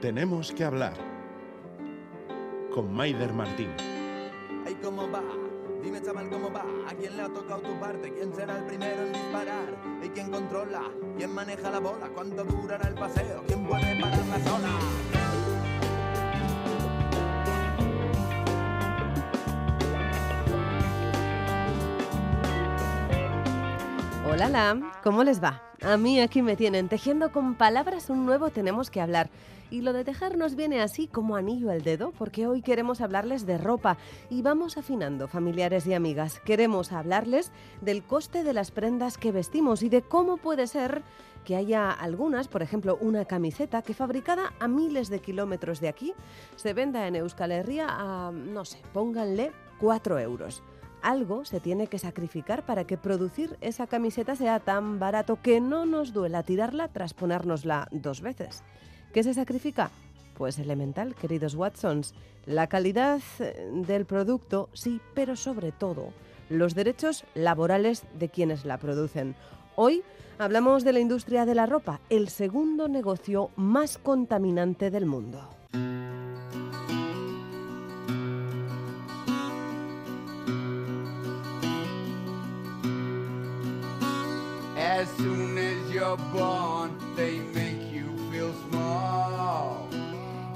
Tenemos que hablar con Maider Martín. Ay, ¿cómo va? Dime, chaval, ¿cómo va? ¿A quién le ha tocado tu parte? ¿Quién será el primero en disparar? ¿Y quién controla? ¿Quién maneja la bola? ¿Cuánto durará el paseo? ¿Quién puede parar la zona? Hola, Lam, ¿cómo les va? A mí aquí me tienen tejiendo con palabras un nuevo tenemos que hablar. Y lo de tejer nos viene así como anillo al dedo, porque hoy queremos hablarles de ropa y vamos afinando, familiares y amigas. Queremos hablarles del coste de las prendas que vestimos y de cómo puede ser que haya algunas, por ejemplo, una camiseta que fabricada a miles de kilómetros de aquí se venda en Euskal Herria a, no sé, pónganle 4 euros algo se tiene que sacrificar para que producir esa camiseta sea tan barato que no nos duela tirarla tras ponérnosla dos veces. ¿Qué se sacrifica? Pues elemental, queridos Watsons. La calidad eh, del producto, sí, pero sobre todo los derechos laborales de quienes la producen. Hoy hablamos de la industria de la ropa, el segundo negocio más contaminante del mundo.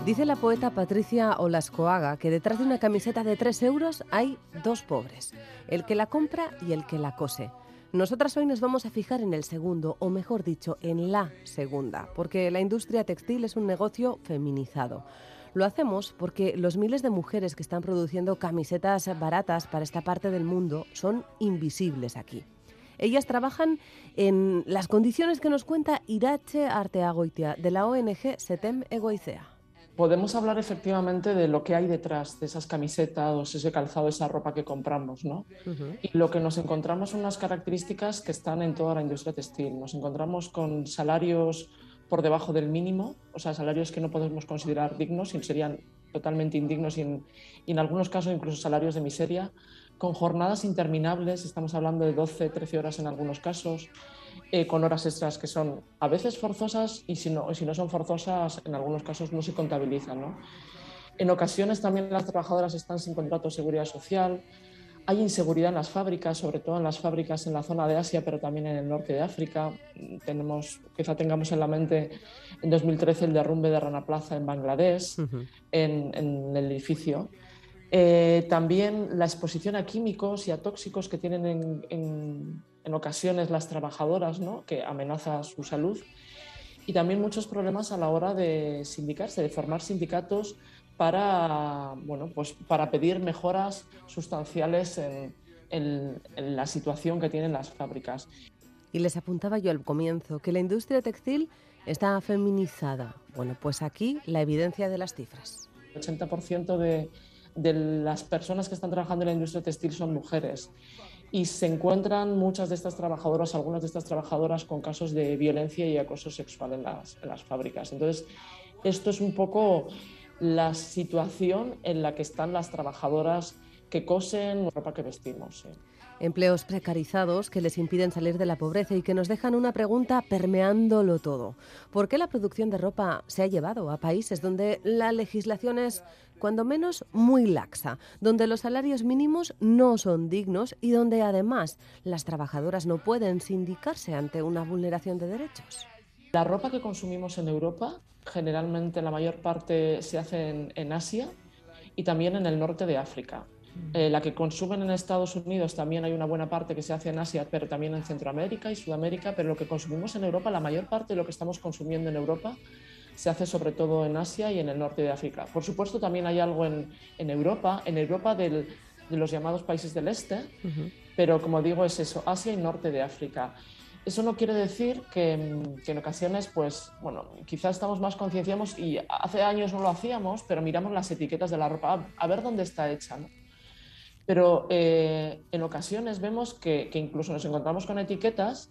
Dice la poeta Patricia Olascoaga que detrás de una camiseta de 3 euros hay dos pobres, el que la compra y el que la cose. Nosotras hoy nos vamos a fijar en el segundo, o mejor dicho, en la segunda, porque la industria textil es un negocio feminizado. Lo hacemos porque los miles de mujeres que están produciendo camisetas baratas para esta parte del mundo son invisibles aquí. Ellas trabajan en las condiciones que nos cuenta Irache Arteagoitia, de la ONG Setem Egoicea. Podemos hablar efectivamente de lo que hay detrás de esas camisetas, ese calzado, esa ropa que compramos, ¿no? Y lo que nos encontramos son unas características que están en toda la industria textil. Nos encontramos con salarios por debajo del mínimo, o sea, salarios que no podemos considerar dignos y serían totalmente indignos y en, y en algunos casos incluso salarios de miseria con jornadas interminables, estamos hablando de 12, 13 horas en algunos casos, eh, con horas extras que son a veces forzosas y si no, si no son forzosas, en algunos casos no se contabilizan. ¿no? En ocasiones también las trabajadoras están sin contrato de seguridad social, hay inseguridad en las fábricas, sobre todo en las fábricas en la zona de Asia, pero también en el norte de África. Tenemos, quizá tengamos en la mente en 2013 el derrumbe de Rana Plaza en Bangladesh, en, en el edificio. Eh, también la exposición a químicos y a tóxicos que tienen en, en, ocasiones las trabajadoras, ¿no? que amenaza su salud. Y también muchos problemas a la hora de sindicarse, de formar sindicatos para, bueno, pues para pedir mejoras sustanciales en, en la situación que tienen las fábricas. Y les apuntaba yo al comienzo que la industria textil está feminizada. Bueno, pues aquí la evidencia de las cifras. El 80% de, de las personas que están trabajando en la industria textil son mujeres y se encuentran muchas de estas trabajadoras, algunas de estas trabajadoras con casos de violencia y acoso sexual en las, fábricas. Entonces, esto es un poco la situación en la que están las trabajadoras que cosen ropa que vestimos. Empleos precarizados que les impiden salir de la pobreza y que nos dejan una pregunta permeándolo todo. ¿Por qué la producción de ropa se ha llevado a países donde la legislación es, cuando menos, muy laxa, donde los salarios mínimos no son dignos y donde además las trabajadoras no pueden sindicarse ante una vulneración de derechos? La ropa que consumimos en Europa, generalmente la mayor parte se hace en, Asia y también en el norte de África. Eh, la que consumen en Estados Unidos también hay una buena parte que se hace en Asia, pero también en Centroamérica y Sudamérica, pero lo que consumimos en Europa, la mayor parte de lo que estamos consumiendo en Europa se hace sobre todo en Asia y en el norte de África. Por supuesto, también hay algo en, en Europa, en Europa del, de los llamados países del este, uh -huh. pero como digo, es eso, Asia y norte de África. Eso no quiere decir que, que, en ocasiones, pues, bueno, quizás estamos más concienciados y hace años no lo hacíamos, pero miramos las etiquetas de la ropa, a, a ver dónde está hecha, ¿no? Pero eh, en ocasiones vemos que, que, incluso nos encontramos con etiquetas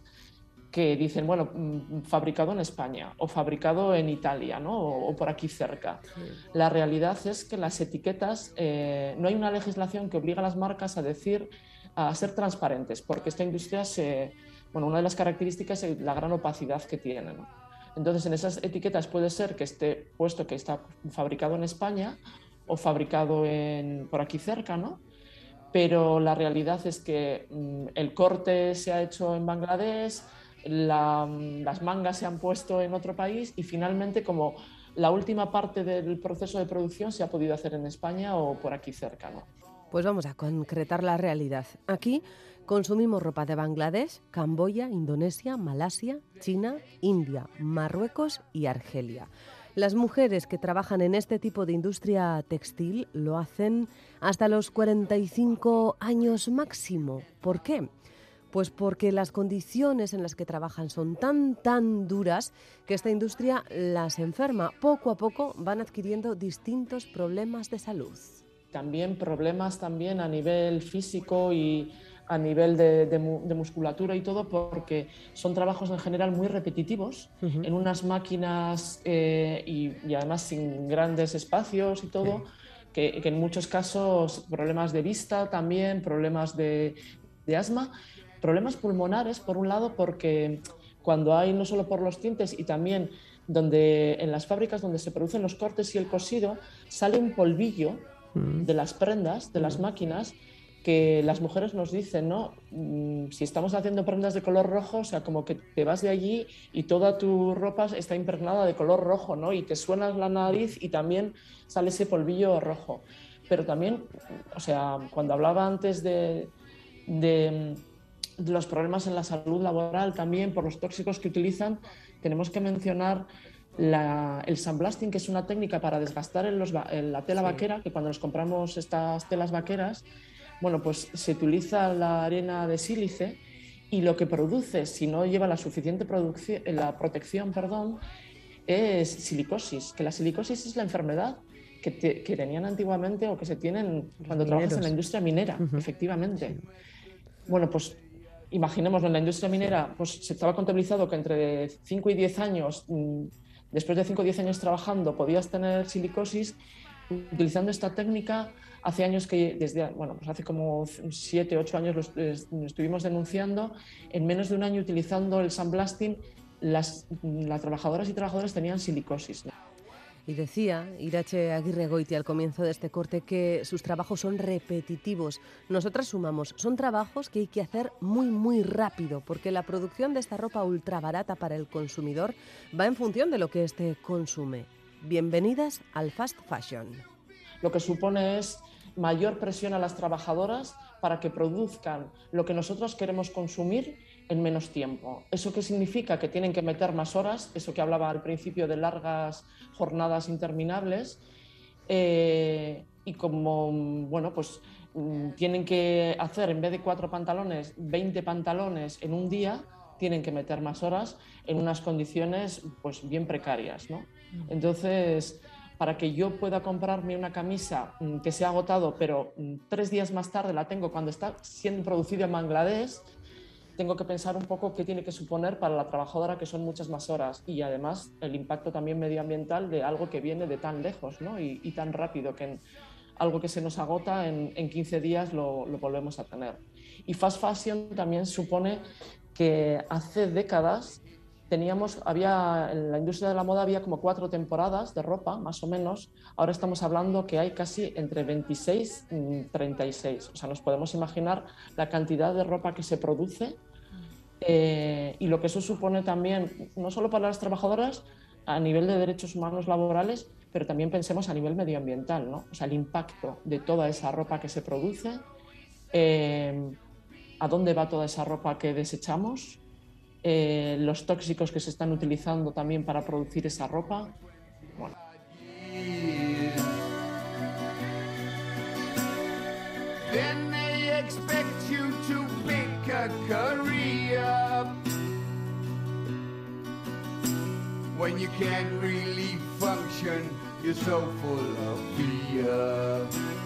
que dicen, bueno, mm, fabricado en España o fabricado en Italia, ¿no? O, o por aquí cerca. Sí. La realidad es que las etiquetas, eh, no hay una legislación que obliga a las marcas a decir, a ser transparentes, porque esta industria se, bueno, una de las características es la gran opacidad que tiene, ¿no? Entonces, en esas etiquetas puede ser que esté puesto que está fabricado en España o fabricado en, por aquí cerca, ¿no? Pero la realidad es que mm, el corte se ha hecho en Bangladesh, mm, las mangas se han puesto en otro país y finalmente como la última parte del proceso de producción se ha podido hacer en España o por aquí cerca. Pues vamos a concretar la realidad. Aquí consumimos ropa de Bangladesh, Camboya, Indonesia, Malasia, China, India, Marruecos y Argelia. Las mujeres que trabajan en este tipo de industria textil lo hacen hasta los 45 años máximo. ¿Por qué? Pues porque las condiciones en las que trabajan son tan, tan duras que esta industria las enferma. Poco a poco van adquiriendo distintos problemas de salud también problemas también a nivel físico y a nivel de, musculatura y todo, porque son trabajos en general muy repetitivos, en unas máquinas eh, y, además sin grandes espacios y todo, que, en muchos casos problemas de vista también, problemas de, de asma, problemas pulmonares, por un lado, porque cuando hay no solo por los tintes y también donde en las fábricas donde se producen los cortes y el cosido sale un polvillo Mm. de las prendas, de las mm. máquinas, que las mujeres nos dicen, ¿no? Mm, si estamos haciendo prendas de color rojo, o sea, como que te vas de allí y toda tu ropa está impregnada de color rojo, ¿no? Y te suenas la nariz y también sale ese polvillo rojo. Pero también, o sea, cuando hablaba antes de, de, de los problemas en la salud laboral, también por los tóxicos que utilizan, tenemos que mencionar el sandblasting, que es una técnica para desgastar en, la tela vaquera, que cuando nos compramos estas telas vaqueras, bueno, pues se utiliza la arena de sílice y lo que produce, si no lleva la suficiente la protección, perdón, es silicosis, que la silicosis es la enfermedad que, tenían antiguamente o que se tienen cuando trabajas en la industria minera, efectivamente. Bueno, pues imaginemos en la industria minera, pues se estaba contabilizado que entre 5 y 10 años mm, después de 5 o 10 años trabajando podías tener silicosis, utilizando esta técnica, hace años que, desde, bueno, pues hace como 7, 8 años lo, estuvimos denunciando, en menos de un año utilizando el sandblasting, las, las trabajadoras y trabajadores tenían silicosis. Y decía Irache Aguirre Goiti al comienzo de este corte que sus trabajos son repetitivos. Nosotras sumamos, son trabajos que hay que hacer muy, muy rápido, porque la producción de esta ropa ultra barata para el consumidor va en función de lo que éste consume. Bienvenidas al fast fashion. Lo que supone es mayor presión a las trabajadoras para que produzcan lo que nosotros queremos consumir en menos tiempo. ¿Eso qué significa? Que tienen que meter más horas, eso que hablaba al principio de largas jornadas interminables, eh, y como, bueno, pues mm, tienen que hacer en vez de cuatro pantalones, 20 pantalones en un día, tienen que meter más horas en unas condiciones pues bien precarias, ¿no? Entonces, para que yo pueda comprarme una camisa mm, que se ha agotado, pero mm, tres días más tarde la tengo cuando está siendo producida en Bangladesh, tengo que pensar un poco qué tiene que suponer para la trabajadora, que son muchas más horas, y además el impacto también medioambiental de algo que viene de tan lejos ¿no? y, tan rápido, que algo que se nos agota en, en 15 días lo, lo, volvemos a tener. Y fast fashion también supone que hace décadas teníamos, había, en la industria de la moda había como cuatro temporadas de ropa, más o menos. Ahora estamos hablando que hay casi entre 26 y 36. O sea, nos podemos imaginar la cantidad de ropa que se produce eh, y lo que eso supone también, no solo para las trabajadoras a nivel de derechos humanos laborales, pero también pensemos a nivel medioambiental, ¿no? O sea, el impacto de toda esa ropa que se produce, eh, a dónde va toda esa ropa que desechamos, eh, los tóxicos que se están utilizando también para producir esa ropa. Bueno. When you can't really function, you're so full of fear.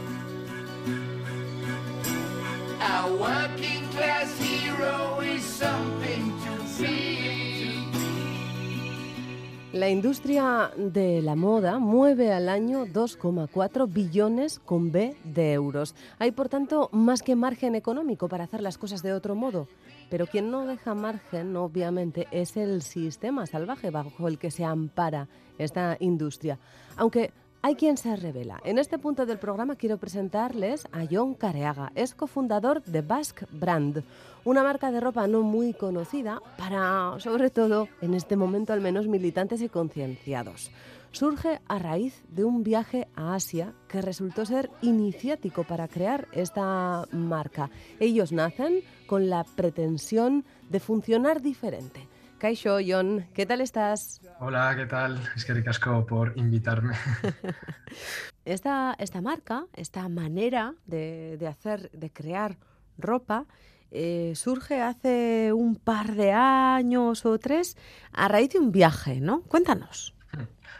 La industria de la moda mueve al año 2,4 billones con B de euros. Hay, por tanto, más que margen económico para hacer las cosas de otro modo. Pero quien no deja margen, obviamente, es el sistema salvaje bajo el que se ampara esta industria. Aunque hay quien se revela. En este punto del programa quiero presentarles a John Careaga, es cofundador de Basque Brand, una marca de ropa no muy conocida para, sobre todo, en este momento al menos, militantes y concienciados surge a raíz de un viaje a Asia que resultó ser iniciático para crear esta marca. Ellos nacen con la pretensión de funcionar diferente. John, ¿qué tal estás? Hola, ¿qué tal? Es que ricasco por invitarme. esta, esta marca, esta manera de, hacer, de crear ropa, eh, surge hace un par de años o tres a raíz de un viaje, ¿no? Cuéntanos.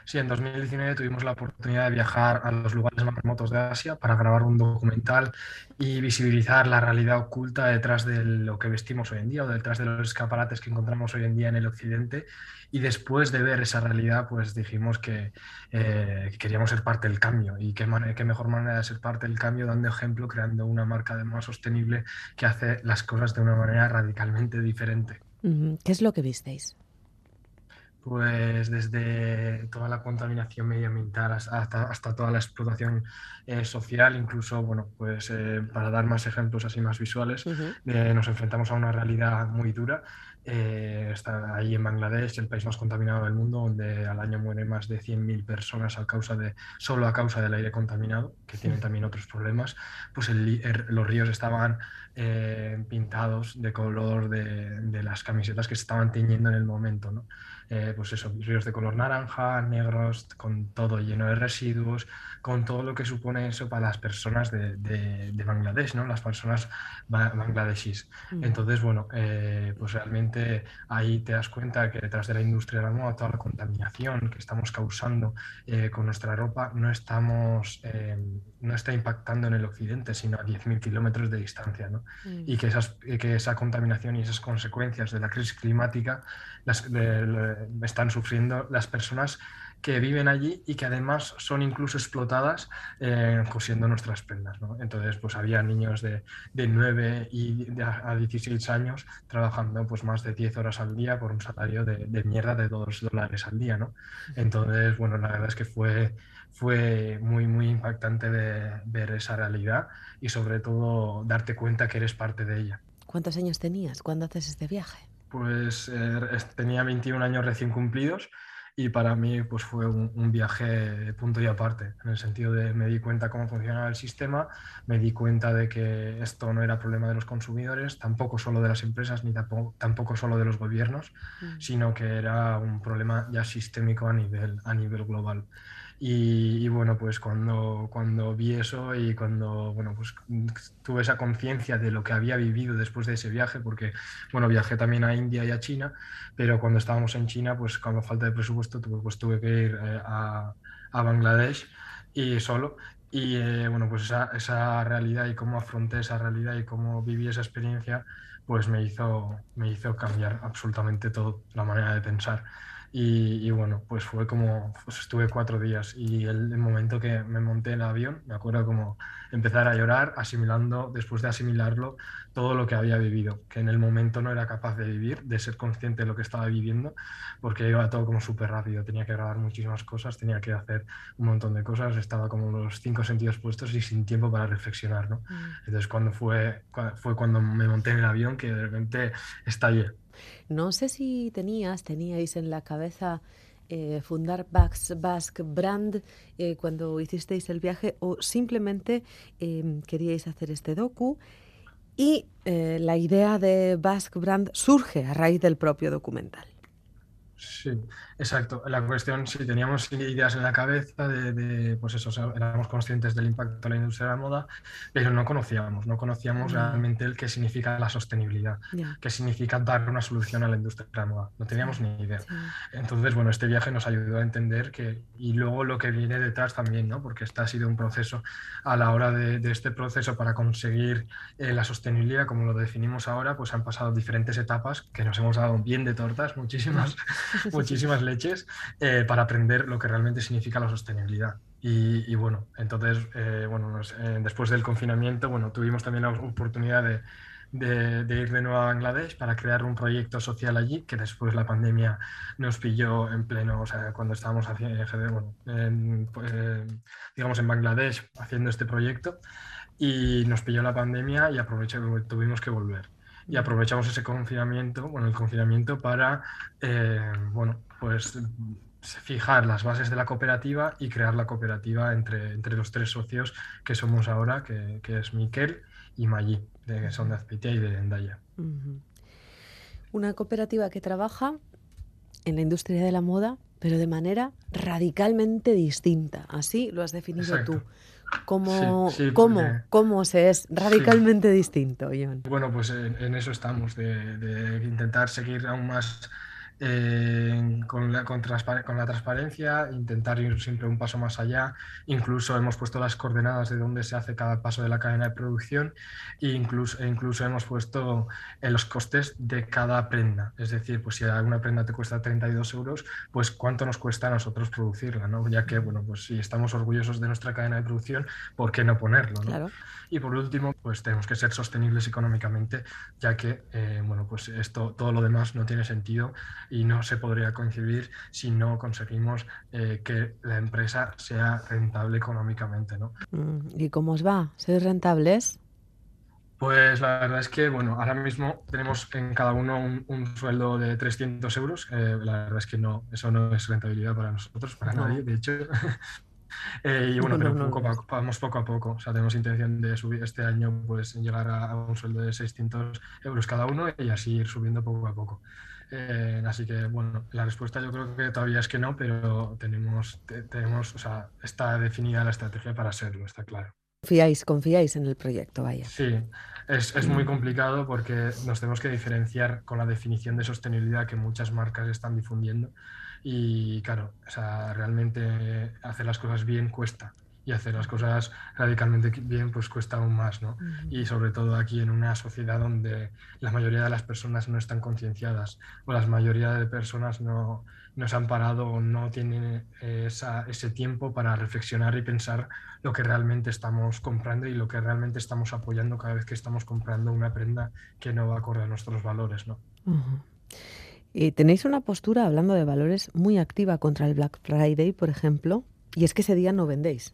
Sí, en 2019 tuvimos la oportunidad de viajar a los lugares más remotos de Asia para grabar un documental y visibilizar la realidad oculta detrás de lo que vestimos hoy en día o detrás de los escaparates que encontramos hoy en día en el occidente. Y después de ver esa realidad, pues dijimos que, eh, queríamos ser parte del cambio y qué, qué, mejor manera de ser parte del cambio dando ejemplo, creando una marca de más sostenible que hace las cosas de una manera radicalmente diferente. ¿Qué es lo que visteis? Pues desde toda la contaminación medioambiental hasta, hasta toda la explotación eh, social, incluso, bueno, pues eh, para dar más ejemplos así más visuales, eh, nos enfrentamos a una realidad muy dura. está ahí en Bangladesh, el país más contaminado del mundo, donde al año mueren más de 100.000 personas a causa de, solo a causa del aire contaminado, que tienen también otros problemas, pues los ríos estaban pintados de color de, de, las camisetas que se estaban teñiendo en el momento, ¿no? Eh, pues eso, ríos de color naranja, negros, con todo lleno de residuos, con todo lo que supone eso para las personas de, de, Bangladesh, ¿no? las personas bangladeshis. Mm. Entonces, bueno, eh, pues realmente ahí te das cuenta que detrás de la industria de la moda, toda la contaminación que estamos causando eh, con nuestra ropa, no, estamos, no está impactando en el occidente, sino a 10.000 kilómetros de distancia. ¿no? Mm. Y que, esas, que esa contaminación y esas consecuencias de la crisis climática las, están sufriendo las personas que viven allí y que además son incluso explotadas eh, cosiendo nuestras prendas. ¿no? Entonces, pues había niños de, de 9 y a 16 años trabajando pues más de 10 horas al día por un salario de, de mierda de 2 dólares al día. ¿no? Entonces, bueno, la verdad es que fue, fue muy, muy impactante de ver esa realidad y sobre todo darte cuenta que eres parte de ella. ¿Cuántos años tenías cuando haces este viaje? Pues eh, tenía 21 años recién cumplidos y para mí pues fue un, viaje punto y aparte, en el sentido de me di cuenta cómo funcionaba el sistema, me di cuenta de que esto no era problema de los consumidores, tampoco solo de las empresas ni tampoco, tampoco solo de los gobiernos, mm. sino que era un problema ya sistémico a nivel, a nivel global. Y, bueno, pues cuando, cuando vi eso y cuando bueno, pues tuve esa conciencia de lo que había vivido después de ese viaje, porque bueno, viajé también a India y a China, pero cuando estábamos en China, pues con falta de presupuesto, pues tuve que ir eh, a, a, Bangladesh y solo. Y eh, bueno, pues esa, esa realidad y cómo afronté esa realidad y cómo viví esa experiencia, pues me hizo, me hizo cambiar absolutamente todo la manera de pensar. Y, bueno, pues fue como, pues estuve cuatro días y el, momento que me monté en el avión, me acuerdo como empezar a llorar, asimilando, después de asimilarlo, todo lo que había vivido, que en el momento no era capaz de vivir, de ser consciente de lo que estaba viviendo, porque iba todo como súper rápido, tenía que grabar muchísimas cosas, tenía que hacer un montón de cosas, estaba como los cinco sentidos puestos y sin tiempo para reflexionar, ¿no? Mm. Entonces cuando fue, fue cuando me monté en el avión que de repente estallé no sé si tenías, teníais en la cabeza eh, fundar Basque Brand eh, cuando hicisteis el viaje o simplemente em, queríais hacer este docu y eh, la idea de Basque Brand surge a raíz del propio documental. Sí, exacto. La cuestión, si teníamos ideas en la cabeza de, pues eso, éramos conscientes del impacto de la industria de la moda, pero no conocíamos, no conocíamos realmente el qué significa la sostenibilidad, qué significa dar una solución a la industria de la moda. No teníamos ni idea. Entonces, bueno, este viaje nos ayudó a entender que, y luego lo que viene detrás también, ¿no? Porque este ha sido un proceso a la hora de, este proceso para conseguir eh, la sostenibilidad, como lo definimos ahora, pues han pasado diferentes etapas que nos hemos dado bien de tortas, muchísimas. muchísimas leches eh, para aprender lo que realmente significa la sostenibilidad. Y, bueno, entonces, eh, bueno, eh, después del confinamiento, bueno, tuvimos también la oportunidad de, ir de nuevo a Bangladesh para crear un proyecto social allí, que después la pandemia nos pilló en pleno, o sea, cuando estábamos haciendo, bueno, pues, digamos en Bangladesh haciendo este proyecto y nos pilló la pandemia y aprovechamos, tuvimos que volver. Y aprovechamos ese confinamiento, bueno, el confinamiento para, eh, bueno, pues fijar las bases de la cooperativa y crear la cooperativa entre, entre los tres socios que somos ahora, que, que es Miquel y Maggi, que son de y de Endaya. Una cooperativa que trabaja en la industria de la moda, pero de manera radicalmente distinta. Así lo has definido tú. ¿Cómo, cómo, se es radicalmente distinto, John? Bueno, pues en, eso estamos, de, de, intentar seguir aún más eh, con, la, con, la transparencia, intentar ir siempre un paso más allá. Incluso hemos puesto las coordenadas de dónde se hace cada paso de la cadena de producción e incluso, e incluso hemos puesto en los costes de cada prenda. Es decir, pues si alguna prenda te cuesta 32 euros, pues cuánto nos cuesta a nosotros producirla, ¿no? Ya que, bueno, pues si estamos orgullosos de nuestra cadena de producción, ¿por qué no ponerlo? Claro. Y por último, pues tenemos que ser sostenibles económicamente, ya que, eh, bueno, pues esto, todo lo demás no tiene sentido y no se podría concebir si no conseguimos eh, que la empresa sea rentable económicamente, ¿no? Mm, ¿Y cómo os va? ¿Sois rentables? Pues la verdad es que, bueno, ahora mismo tenemos en cada uno un, sueldo de 300 euros. Eh, la verdad es que no, eso no es rentabilidad para nosotros, para nadie, de hecho. Eh, y bueno, pero vamos poco a poco. O sea, tenemos intención de subir este año, pues llegar a, un sueldo de 600 euros cada uno y así ir subiendo poco a poco. Eh, así que, bueno, la respuesta yo creo que todavía es que no, pero tenemos, tenemos, o sea, está definida la estrategia para serlo, está claro. Confiáis, confiáis en el proyecto, vaya. Sí, es, es, muy complicado porque nos tenemos que diferenciar con la definición de sostenibilidad que muchas marcas están difundiendo. Y claro, o sea, realmente hacer las cosas bien cuesta y hacer las cosas radicalmente bien pues cuesta aún más, ¿no? Y sobre todo aquí en una sociedad donde la mayoría de las personas no están concienciadas o la mayoría de personas no, no se han parado o no tienen esa, ese tiempo para reflexionar y pensar lo que realmente estamos comprando y lo que realmente estamos apoyando cada vez que estamos comprando una prenda que no va acorde a nuestros valores, ¿no? Eh, tenéis una postura, hablando de valores, muy activa contra el Black Friday, por ejemplo, y es que ese día no vendéis.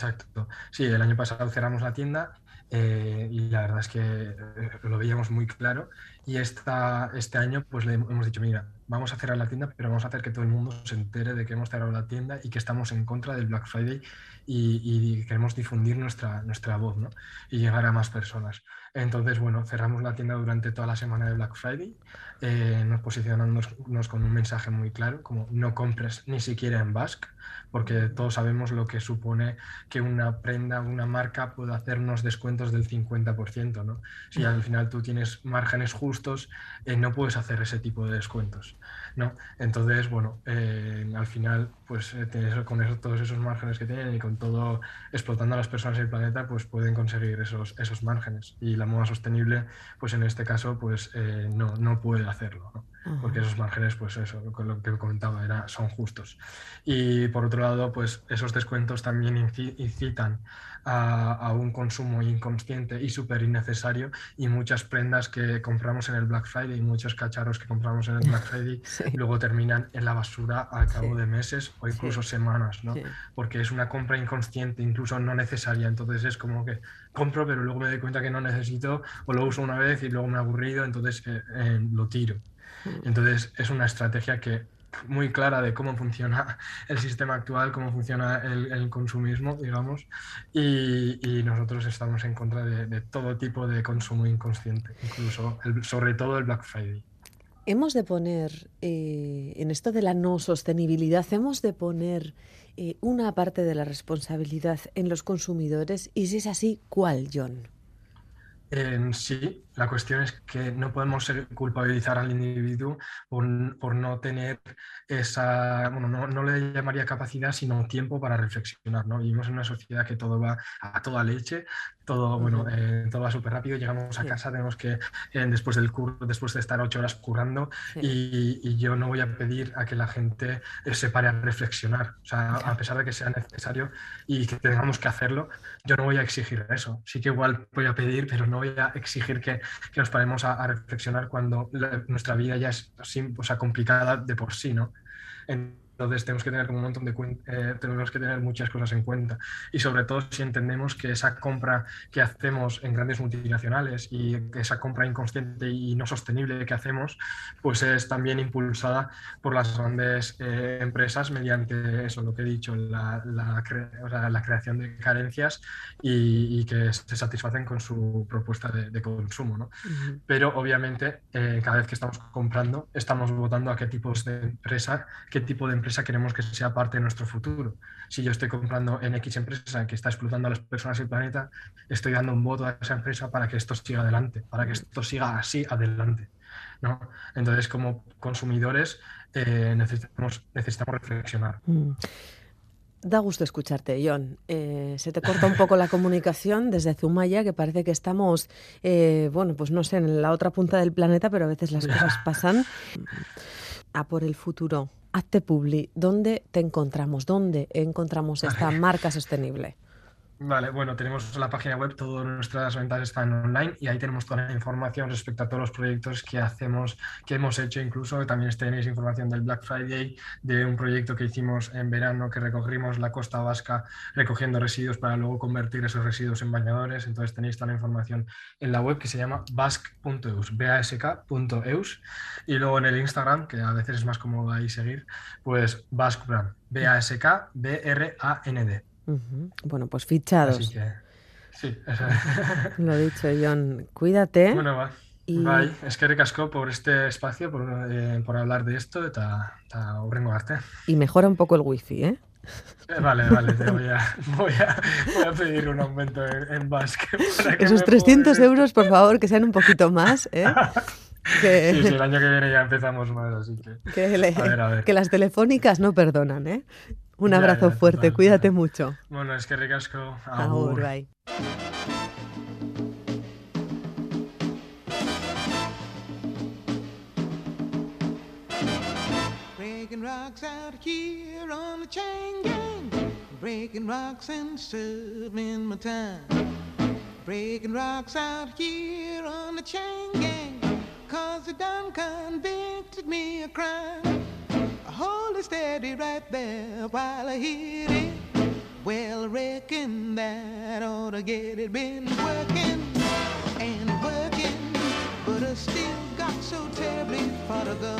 Exacto. Sí, el año pasado cerramos la tienda eh, y la verdad es que eh, lo veíamos muy claro. Y esta, este año pues le hemos dicho, mira, vamos a cerrar la tienda, pero vamos a hacer que todo el mundo se entere de que hemos cerrado la tienda y que estamos en contra del Black Friday y, queremos difundir nuestra, nuestra voz ¿no? y llegar a más personas. Entonces, bueno, cerramos la tienda durante toda la semana de Black Friday, eh, nos posicionamos con un mensaje muy claro, como no compres ni siquiera en Basque, porque todos sabemos lo que supone que una prenda, una marca pueda hacernos descuentos del 50%, ¿no? Si al final tú tienes márgenes justos, eh, no puedes hacer ese tipo de descuentos. ¿no? Entonces, bueno, eh, al final, pues eh, con eso, todos esos márgenes que tienen y con todo explotando a las personas y el planeta, pues pueden conseguir esos, esos márgenes. Y la moda sostenible, pues en este caso, pues eh, no, no puede hacerlo, porque esos márgenes, pues eso, lo que comentaba, era, son justos. Y por otro lado, pues esos descuentos también incitan a, un consumo inconsciente y súper innecesario y muchas prendas que compramos en el Black Friday y muchos cacharros que compramos en el Black Friday luego terminan en la basura al cabo de meses o incluso semanas, ¿no? Porque es una compra inconsciente, incluso no necesaria. Entonces es como que compro, pero luego me doy cuenta que no necesito o lo uso una vez y luego me he aburrido, entonces eh, eh, lo tiro. Entonces es una estrategia que muy clara de cómo funciona el sistema actual, cómo funciona el, consumismo, digamos, y, nosotros estamos en contra de, todo tipo de consumo inconsciente, incluso sobre todo el Black Friday. Hemos de poner, eh, en esto de la no sostenibilidad, hemos de poner eh, una parte de la responsabilidad en los consumidores y si es así, ¿cuál, John? sí, La cuestión es que no podemos culpabilizar al individuo por, por no tener esa, bueno, no, no, le llamaría capacidad, sino tiempo para reflexionar. ¿no? Vivimos en una sociedad que todo va a toda leche, todo, bueno, eh, todo va súper rápido, llegamos a casa, tenemos que, eh, después del curso, después de estar ocho horas currando, y, y, yo no voy a pedir a que la gente eh, se pare a reflexionar. O sea, a pesar de que sea necesario y que tengamos que hacerlo, yo no voy a exigir eso. Sí que igual voy a pedir, pero no voy a exigir que, que nos paremos a, reflexionar cuando nuestra vida ya es así, o sea, complicada de por sí, ¿no? Tenemos que tener un montón de eh, tenemos que tener muchas cosas en cuenta y sobre todo si entendemos que esa compra que hacemos en grandes multinacionales y esa compra inconsciente y no sostenible que hacemos, pues es también impulsada por las grandes eh, empresas mediante eso, lo que he dicho, la, la, la creación de carencias y, que se satisfacen con su propuesta de, consumo. ¿no? Pero obviamente eh, cada vez que estamos comprando estamos votando a qué tipos de empresa, qué tipo de empresa queremos que sea parte de nuestro futuro. Si yo estoy comprando en X empresa que está explotando a las personas y el planeta, estoy dando un voto a esa empresa para que esto siga adelante, para que esto siga así adelante. ¿no? Entonces, como consumidores, eh, necesitamos, necesitamos reflexionar. Mm. Da gusto escucharte, John. Eh, se te corta un poco la comunicación desde Zumaya, que parece que estamos, eh, bueno, pues no sé, en la otra punta del planeta, pero a veces las cosas pasan. A por el futuro hazte publi, ¿dónde te encontramos? ¿Dónde encontramos esta marca sostenible? Vale, bueno, tenemos la página web, todas nuestras ventas están online y ahí tenemos toda la información respecto a todos los proyectos que hacemos, que hemos hecho, incluso también tenéis información del Black Friday, de un proyecto que hicimos en verano que recogimos la costa vasca recogiendo residuos para luego convertir esos residuos en bañadores, entonces tenéis toda la información en la web que se llama bask.eus, bask.eus y luego en el Instagram, que a veces es más cómodo ahí seguir, pues baskbrand, Bueno, pues fichados. sí, Lo dicho, John. Cuídate. Bueno, va. Y... Es que recasco por este espacio, por, eh, por hablar de esto, está arte. Y mejora un poco el wifi, ¿eh? eh vale, vale, te voy, a, voy, a, voy a pedir un aumento en, en Basque. Esos 300 euros, por favor, que sean un poquito más, ¿eh? Que... Sí, sí, el año que viene ya empezamos más, así que... Que, a ver, a ver. que las telefónicas no perdonan, ¿eh? Un abrazo ya, ya, fuerte, cuídate mucho. Bueno, es que ricasco. Agur. Agur bye. Breaking rocks out here on the chain gang. Breaking rocks and serving my time. Breaking rocks out here on the chain gang. Cause they done convicted me of crime. Hold it steady right there while I hit it. Well, reckon that ought to get it. Been working and working, but I still got so terribly far to go.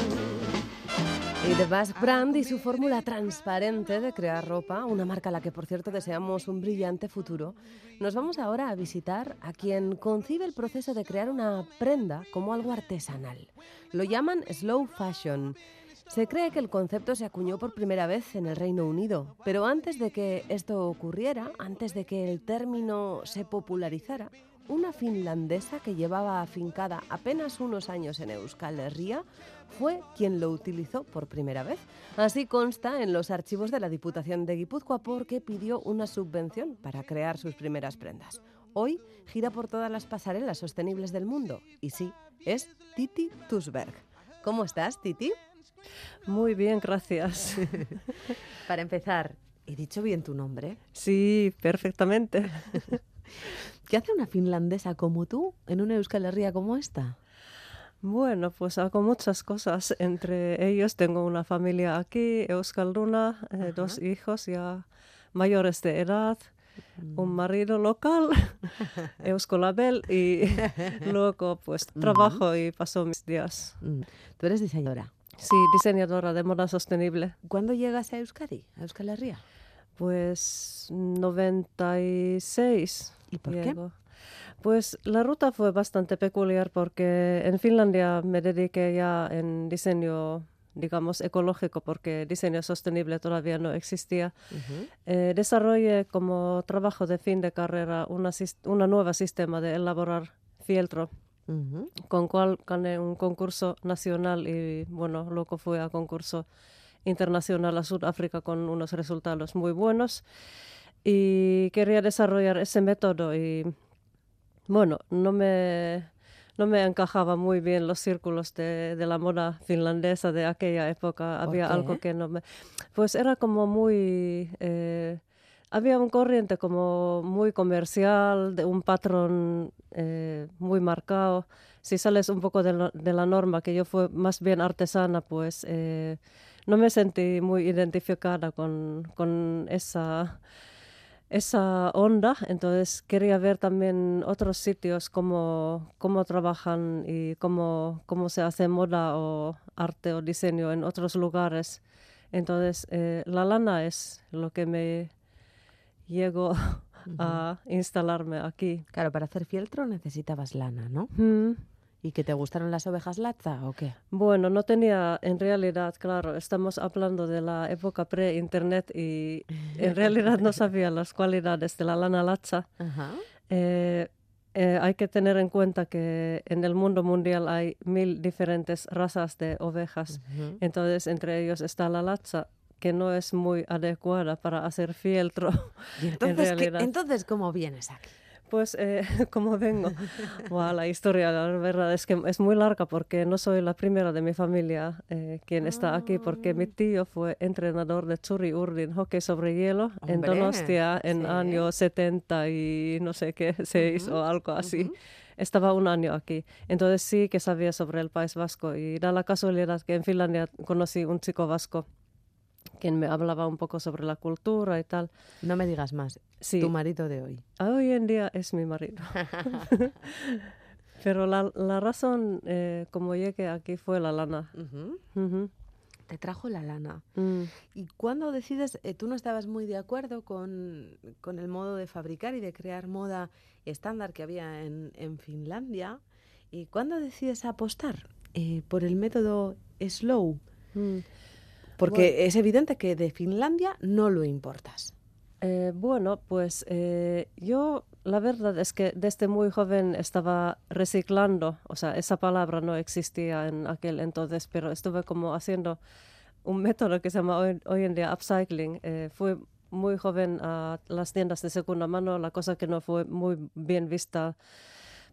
Y The Basque Brand y su fórmula transparente de crear ropa, una marca a la que por cierto deseamos un brillante futuro, nos vamos ahora a visitar a quien concibe el proceso de crear una prenda como algo artesanal. Lo llaman slow fashion se cree que el concepto se acuñó por primera vez en el Reino Unido, pero antes de que esto ocurriera, antes de que el término se popularizara, una finlandesa que llevaba afincada apenas unos años en Euskal Herria fue quien lo utilizó por primera vez. Así consta en los archivos de la Diputación de Guipúzcoa porque pidió una subvención para crear sus primeras prendas. Hoy gira por todas las pasarelas sostenibles del mundo y sí, es Titi Tusberg. ¿Cómo estás, Titi? Muy bien, gracias. Para empezar, ¿he dicho bien tu nombre? Sí, perfectamente. ¿Qué hace una finlandesa como tú en una Euskal Herria como esta? Bueno, pues hago muchas cosas. Entre ellos tengo una familia aquí, Euskal Runa, eh, dos hijos ya mayores de edad, un mm. marido local, Euskolabel, y luego pues trabajo y paso mis días. Mm. ¿Tú eres diseñadora? Sí, diseñadora de moda sostenible. ¿Cuándo llegas a Euskadi, a Euskal Herria? Pues 96. ¿Y por qué? Pues la ruta fue bastante peculiar porque en Finlandia me dediqué ya en diseño digamos, ecológico, porque diseño sostenible todavía no existía. Uh -huh. eh, desarrollé como trabajo de fin de carrera una, una nueva sistema de elaborar fieltro con cual gané un concurso nacional y bueno, luego fui a concurso internacional a Sudáfrica con unos resultados muy buenos. Y quería desarrollar ese método y bueno, no me, no me encajaba muy bien los círculos de, de la moda finlandesa de aquella época. Había algo que no me... Pues era como muy... Eh, había un corriente como muy comercial, de un patrón eh, muy marcado. Si sales un poco de, la norma, que yo fui más bien artesana, pues eh, no me sentí muy identificada con, con esa esa onda, entonces quería ver también otros sitios cómo, cómo trabajan y cómo, cómo se hace moda o arte o diseño en otros lugares. Entonces, eh, la lana es lo que me llegó a instalarme aquí. Claro, para hacer fieltro necesitabas lana, ¿no? ¿Y que te gustaron las ovejas latza o qué? Bueno, no tenía, en realidad, claro, estamos hablando de la época pre-internet y en realidad no sabía las cualidades de la lana latza. Eh, eh, hay que tener en cuenta que en el mundo mundial hay mil diferentes razas de ovejas. Entonces, entre ellos está la latza, que no es muy adecuada para hacer fieltro. entonces, entonces cómo vienes aquí? Pues eh, como vengo, la historia, la verdad es que es muy larga porque no soy la primera de mi familia eh, quien está aquí, porque mi ah. tío fue entrenador de Churi Urdin, hockey sobre hielo, en Donostia en año 70 y no sé qué, seis o algo así. Estaba un año aquí, entonces sí que sabía sobre el País Vasco y da la casualidad que en Finlandia conocí un chico vasco quien me hablaba un poco sobre la cultura y tal. No me digas más. Sí. Tu marido de hoy. Hoy en día es mi marido. Pero la, la razón eh, como llegué aquí fue la lana. Te trajo la lana. Mm. ¿Y cuando decides, eh, tú no estabas muy de acuerdo con, con, el modo de fabricar y de crear moda estándar que había en, en Finlandia? ¿Y cuándo decides apostar eh, por el método slow? Mm. Porque es evidente que de Finlandia no lo importas. Eh, bueno, pues eh, yo la verdad es que desde muy joven estaba reciclando, o sea, esa palabra no existía en aquel entonces, pero estuve como haciendo un método que se llama hoy, en día upcycling. Eh, fui muy joven a las tiendas de segunda mano, la cosa que no fue muy bien vista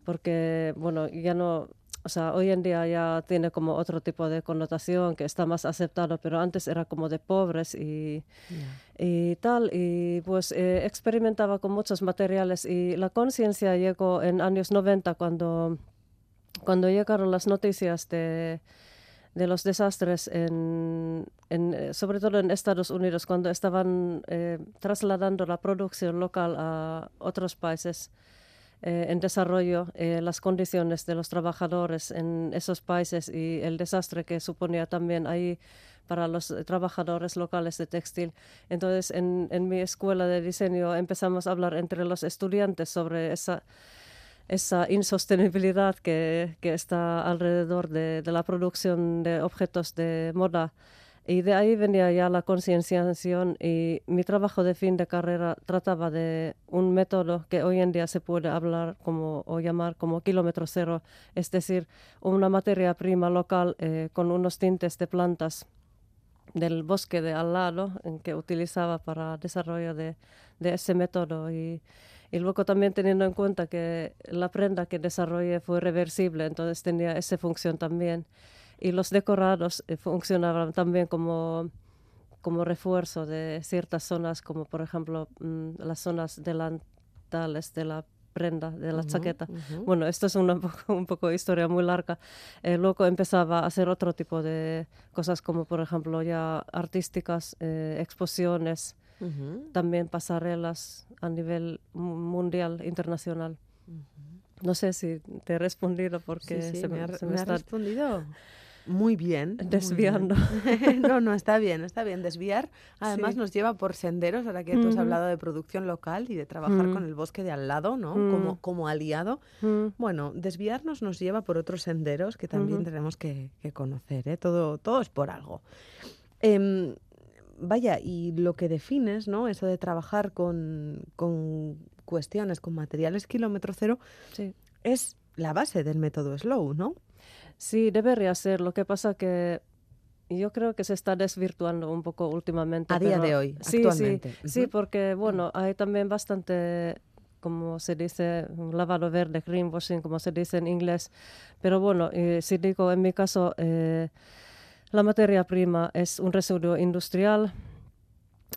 porque, bueno, ya no o sea, hoy en día ya tiene como otro tipo de connotación que está más aceptado, pero antes era como de pobres y, y tal. Y pues eh, experimentaba con muchos materiales y la conciencia llegó en años 90 cuando, cuando llegaron las noticias de de los desastres, en, en, eh, sobre todo en Estados Unidos, cuando estaban eh, trasladando la producción local a otros países eh, en desarrollo eh, las condiciones de los trabajadores en esos países y el desastre que suponía también ahí para los trabajadores locales de textil. Entonces, en, en mi escuela de diseño empezamos a hablar entre los estudiantes sobre esa esa insostenibilidad que, que está alrededor de, de, la producción de objetos de moda y de ahí venía ya la concienciación y mi trabajo de fin de carrera trataba de un método que hoy en día se puede hablar como o llamar como kilómetro cero, es decir, una materia prima local eh, con unos tintes de plantas del bosque de al lado en que utilizaba para desarrollo de, de ese método. Y, y luego también teniendo en cuenta que la prenda que desarrollé fue reversible, entonces tenía esa función también y los decorados eh, funcionaban también como, como refuerzo de ciertas zonas, como por ejemplo mm, las zonas delantales de la prenda, de la chaqueta. Bueno, esto es una, un, poco, un poco historia muy larga. Eh, luego empezaba a hacer otro tipo de cosas como por ejemplo ya artísticas, eh, exposiciones, también pasarelas a nivel mundial, internacional. No sé si te he respondido porque se me, ha, respondido. Muy bien. Desviando. no, no, está bien, está bien. Desviar además nos lleva por senderos, ahora que tú has hablado de producción local y de trabajar con el bosque de al lado, ¿no? como, como aliado. Bueno, desviarnos nos lleva por otros senderos que también tenemos que, conocer, ¿eh? Todo, todo es por algo. Em, vaya, y lo que defines, ¿no? Eso de trabajar con, con cuestiones, con materiales kilómetro cero, es la base del método Slow, ¿no? Sí, debería ser. Lo que pasa que yo creo que se está desvirtuando un poco últimamente. A día de hoy, sí, actualmente. Sí, sí, porque bueno, hay también bastante, como se dice, un lavado verde, greenwashing, como se dice en inglés. Pero bueno, eh, si digo en mi caso, eh, la materia prima es un residuo industrial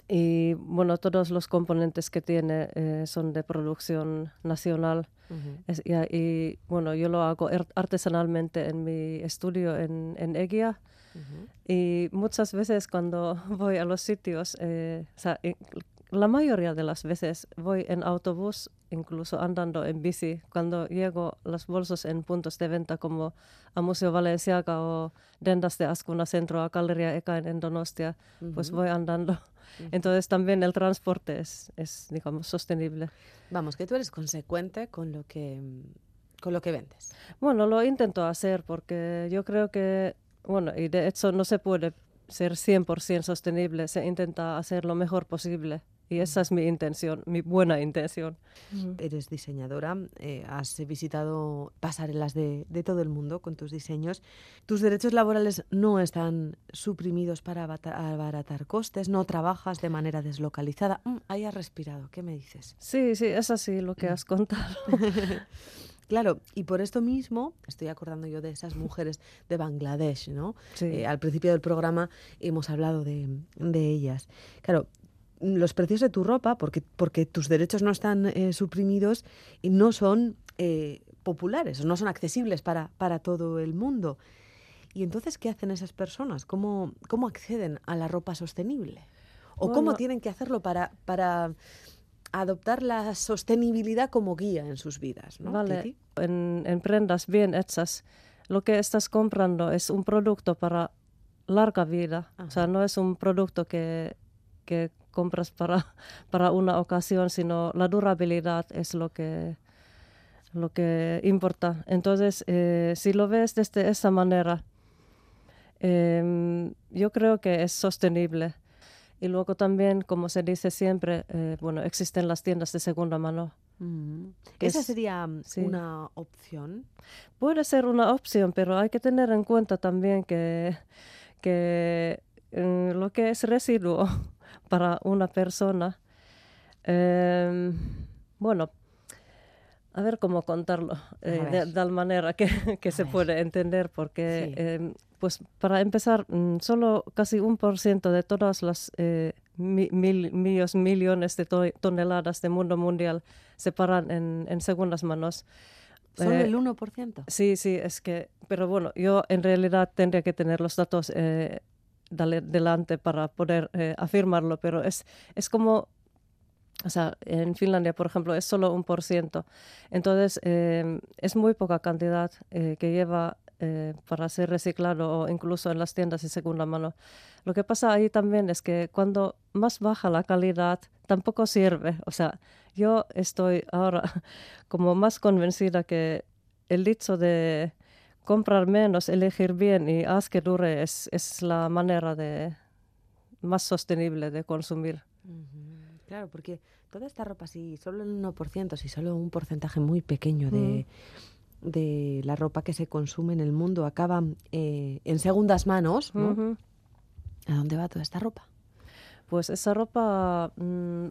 y bueno, todos los componentes que tiene eh, son de producción nacional. Es- y, y, bueno, yo lo hago ar- artesanalmente en mi estudio en, en Eguía. Y muchas veces cuando voy a los sitios, eh, o sea, la mayoría de las veces voy en autobús, incluso andando en bici. Cuando llego los bolsos en puntos de venta como a Museo Valenciaga o Dendas de Ascuna Centro, a Galería Ekain en Donostia, pues Ujú. voy andando. Entonces también el transporte es, es, digamos, sostenible. Vamos, que tú eres consecuente con lo que, con lo que vendes. Bueno, lo intento hacer porque yo creo que, bueno, y de hecho no se puede ser 100% sostenible, se intenta hacer lo mejor posible. Y esa es mi intención, mi buena intención. Eres diseñadora, eh, has visitado pasarelas de, de todo el mundo con tus diseños. Tus derechos laborales no están suprimidos para abaratar costes, no trabajas de manera deslocalizada. Mm, ahí has respirado, ¿qué me dices? Sí, sí, es así lo que has contado. Claro, y por esto mismo estoy acordando yo de esas mujeres de Bangladesh, ¿no? Sí. Eh, al principio del programa hemos hablado de, de ellas. Claro, los precios de tu ropa, porque, porque tus derechos no están eh, suprimidos, y no son eh, populares, no son accesibles para, para todo el mundo. Y entonces, ¿qué hacen esas personas? ¿Cómo, cómo acceden a la ropa sostenible? ¿O cómo Bueno. tienen que hacerlo para, para adoptar la sostenibilidad como guía en sus vidas? ¿no, Vale, en, en prendas bien hechas, lo que estás comprando es un producto para larga vida. O sea, no es un producto que, que compras para, para una ocasión, sino la durabilidad es lo que, lo que importa. Entonces, eh, si lo ves desde esa manera, em, yo creo que es sostenible. Y luego también, como se dice siempre, eh, bueno, existen las tiendas de segunda mano. Mm. Esa es- sería mm, sí. una opción. Puede ser una opción, pero hay que tener en cuenta también que, que eh, lo que es residuo para una persona, em, bueno, a ver cómo contarlo eh, de, ver. tal manera que, que se puede entender, porque Sí. em, pues para empezar, mm, solo casi un por ciento de todas las eh, mi- mil- millos- millones de to- toneladas del mundo mundial se paran en, en segundas manos. Solo Eh, el 1%. Sí, sí, es que, pero bueno, yo en realidad tendría que tener los datos delante para poder eh, afirmarlo, pero es, es como, o sea, en Finlandia, por ejemplo, es solo un por ciento. Entonces, eh, es muy poca cantidad eh, que lleva eh, para ser reciclado o incluso en las tiendas de segunda mano. Lo que pasa ahí también es que cuando más baja la calidad, tampoco sirve. O sea, yo estoy ahora como más convencida que el dicho de comprar menos, elegir bien y haz que dure es, es la manera de más sostenible de consumir. Claro, porque toda esta ropa, si solo el 1%, si solo un porcentaje muy pequeño de, de la ropa que se consume en el mundo acaba eh, en segundas manos. ¿A dónde va toda esta ropa? Pues esa ropa, mm,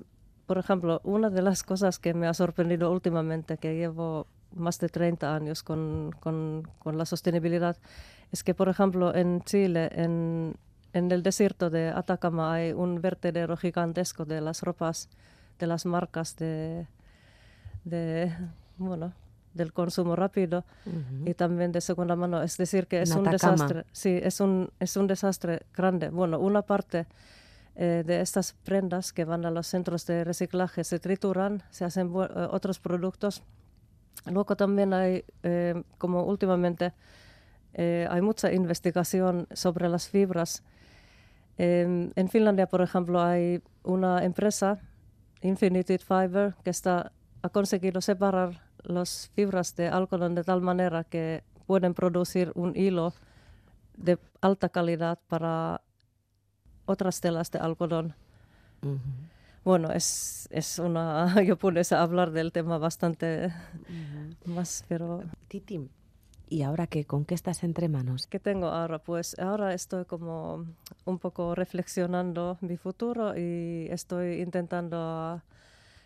por ejemplo, una de las cosas que me ha sorprendido últimamente, que llevo más de 30 años con, con- con la sostenibilidad, es que, por ejemplo, en Chile, en, en el desierto de Atacama, hay un vertedero gigantesco de las ropas, de las marcas de, de bueno, del consumo rápido y también de segunda mano. Es decir, que es En un Atacama. desastre. Sí, es un, es un desastre grande. Bueno, una parte eh, de estas prendas que van a los centros de reciclaje se trituran, se hacen eh, otros productos. Luego también hay, eh, como últimamente, eh, hay mucha investigación sobre las fibras. En Finlandia, por ejemplo, hay una empresa, Infinity Fiber, que está, ha conseguido separar las fibras de algodón de tal manera que pueden producir un hilo de alta calidad para otras telas de algodón. Bueno, es, es una, yo pones a hablar del tema bastante más, pero... Titi, ¿y ahora qué? ¿Con qué estás entre manos? ¿Qué tengo ahora? Pues ahora estoy como un poco reflexionando mi futuro y estoy intentando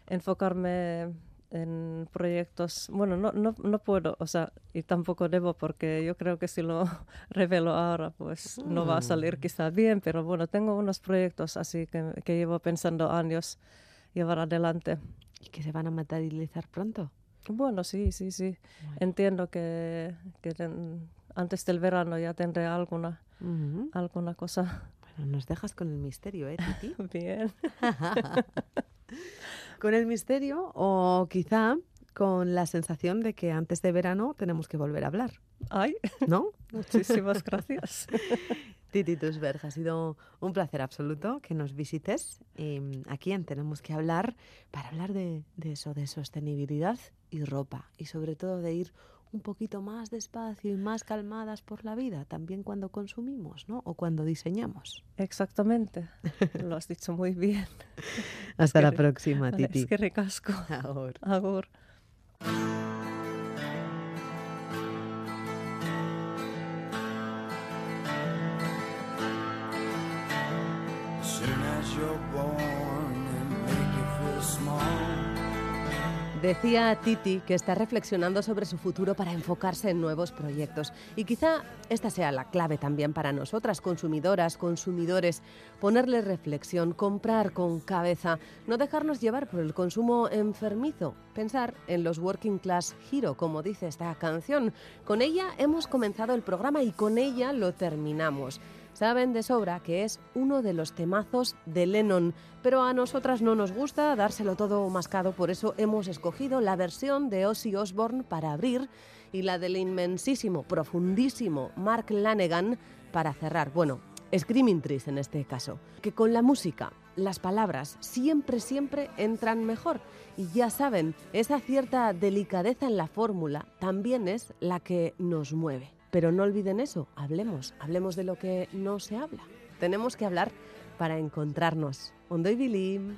enfocarme en proyectos, bueno, no, no, no puedo, o sea, y tampoco debo porque yo creo que si lo revelo ahora, pues no va a salir quizá bien, pero bueno, tengo unos proyectos así que, que llevo pensando años llevar adelante. ¿Y que se van a materializar pronto? Bueno, sí, sí, sí. Entiendo que, que ten- antes del verano ya tendré alguna, alguna cosa Bueno, nos dejas con el misterio, ¿eh, Titi? bien. con el misterio o quizá con la sensación de que antes de verano tenemos que volver a hablar, Ay, ¿no? muchísimas gracias. Titi Tusberg, ha sido un placer absoluto que nos visites eh, aquí en Tenemos que hablar para hablar de, de eso, de sostenibilidad y ropa y sobre todo de ir un poquito más despacio y más calmadas por la vida, también cuando consumimos, ¿no? O cuando diseñamos. Exactamente. Lo has dicho muy bien. Hasta la que- próxima, Titi. Es que recasco. Ahora. Decía Titi que está reflexionando sobre su futuro para enfocarse en nuevos proyectos. Y quizá esta sea la clave también para nosotras, consumidoras, consumidores, ponerle reflexión, comprar con cabeza, no dejarnos llevar por el consumo enfermizo, pensar en los Working Class Hero, como dice esta canción. Con ella hemos comenzado el programa y con ella lo terminamos. Saben de sobra que es uno de los temazos de Lennon, pero a nosotras no nos gusta dárselo todo mascado, por eso hemos escogido la versión de Ozzy Osbourne para abrir y la del inmensísimo, profundísimo Mark Lanegan para cerrar. Bueno, Screaming Trees en este caso, que con la música, las palabras siempre, siempre entran mejor. Y ya saben, esa cierta delicadeza en la fórmula también es la que nos mueve. Pero no olviden eso, hablemos, hablemos de lo que no se habla. Tenemos que hablar para encontrarnos. Ondo y Bilim.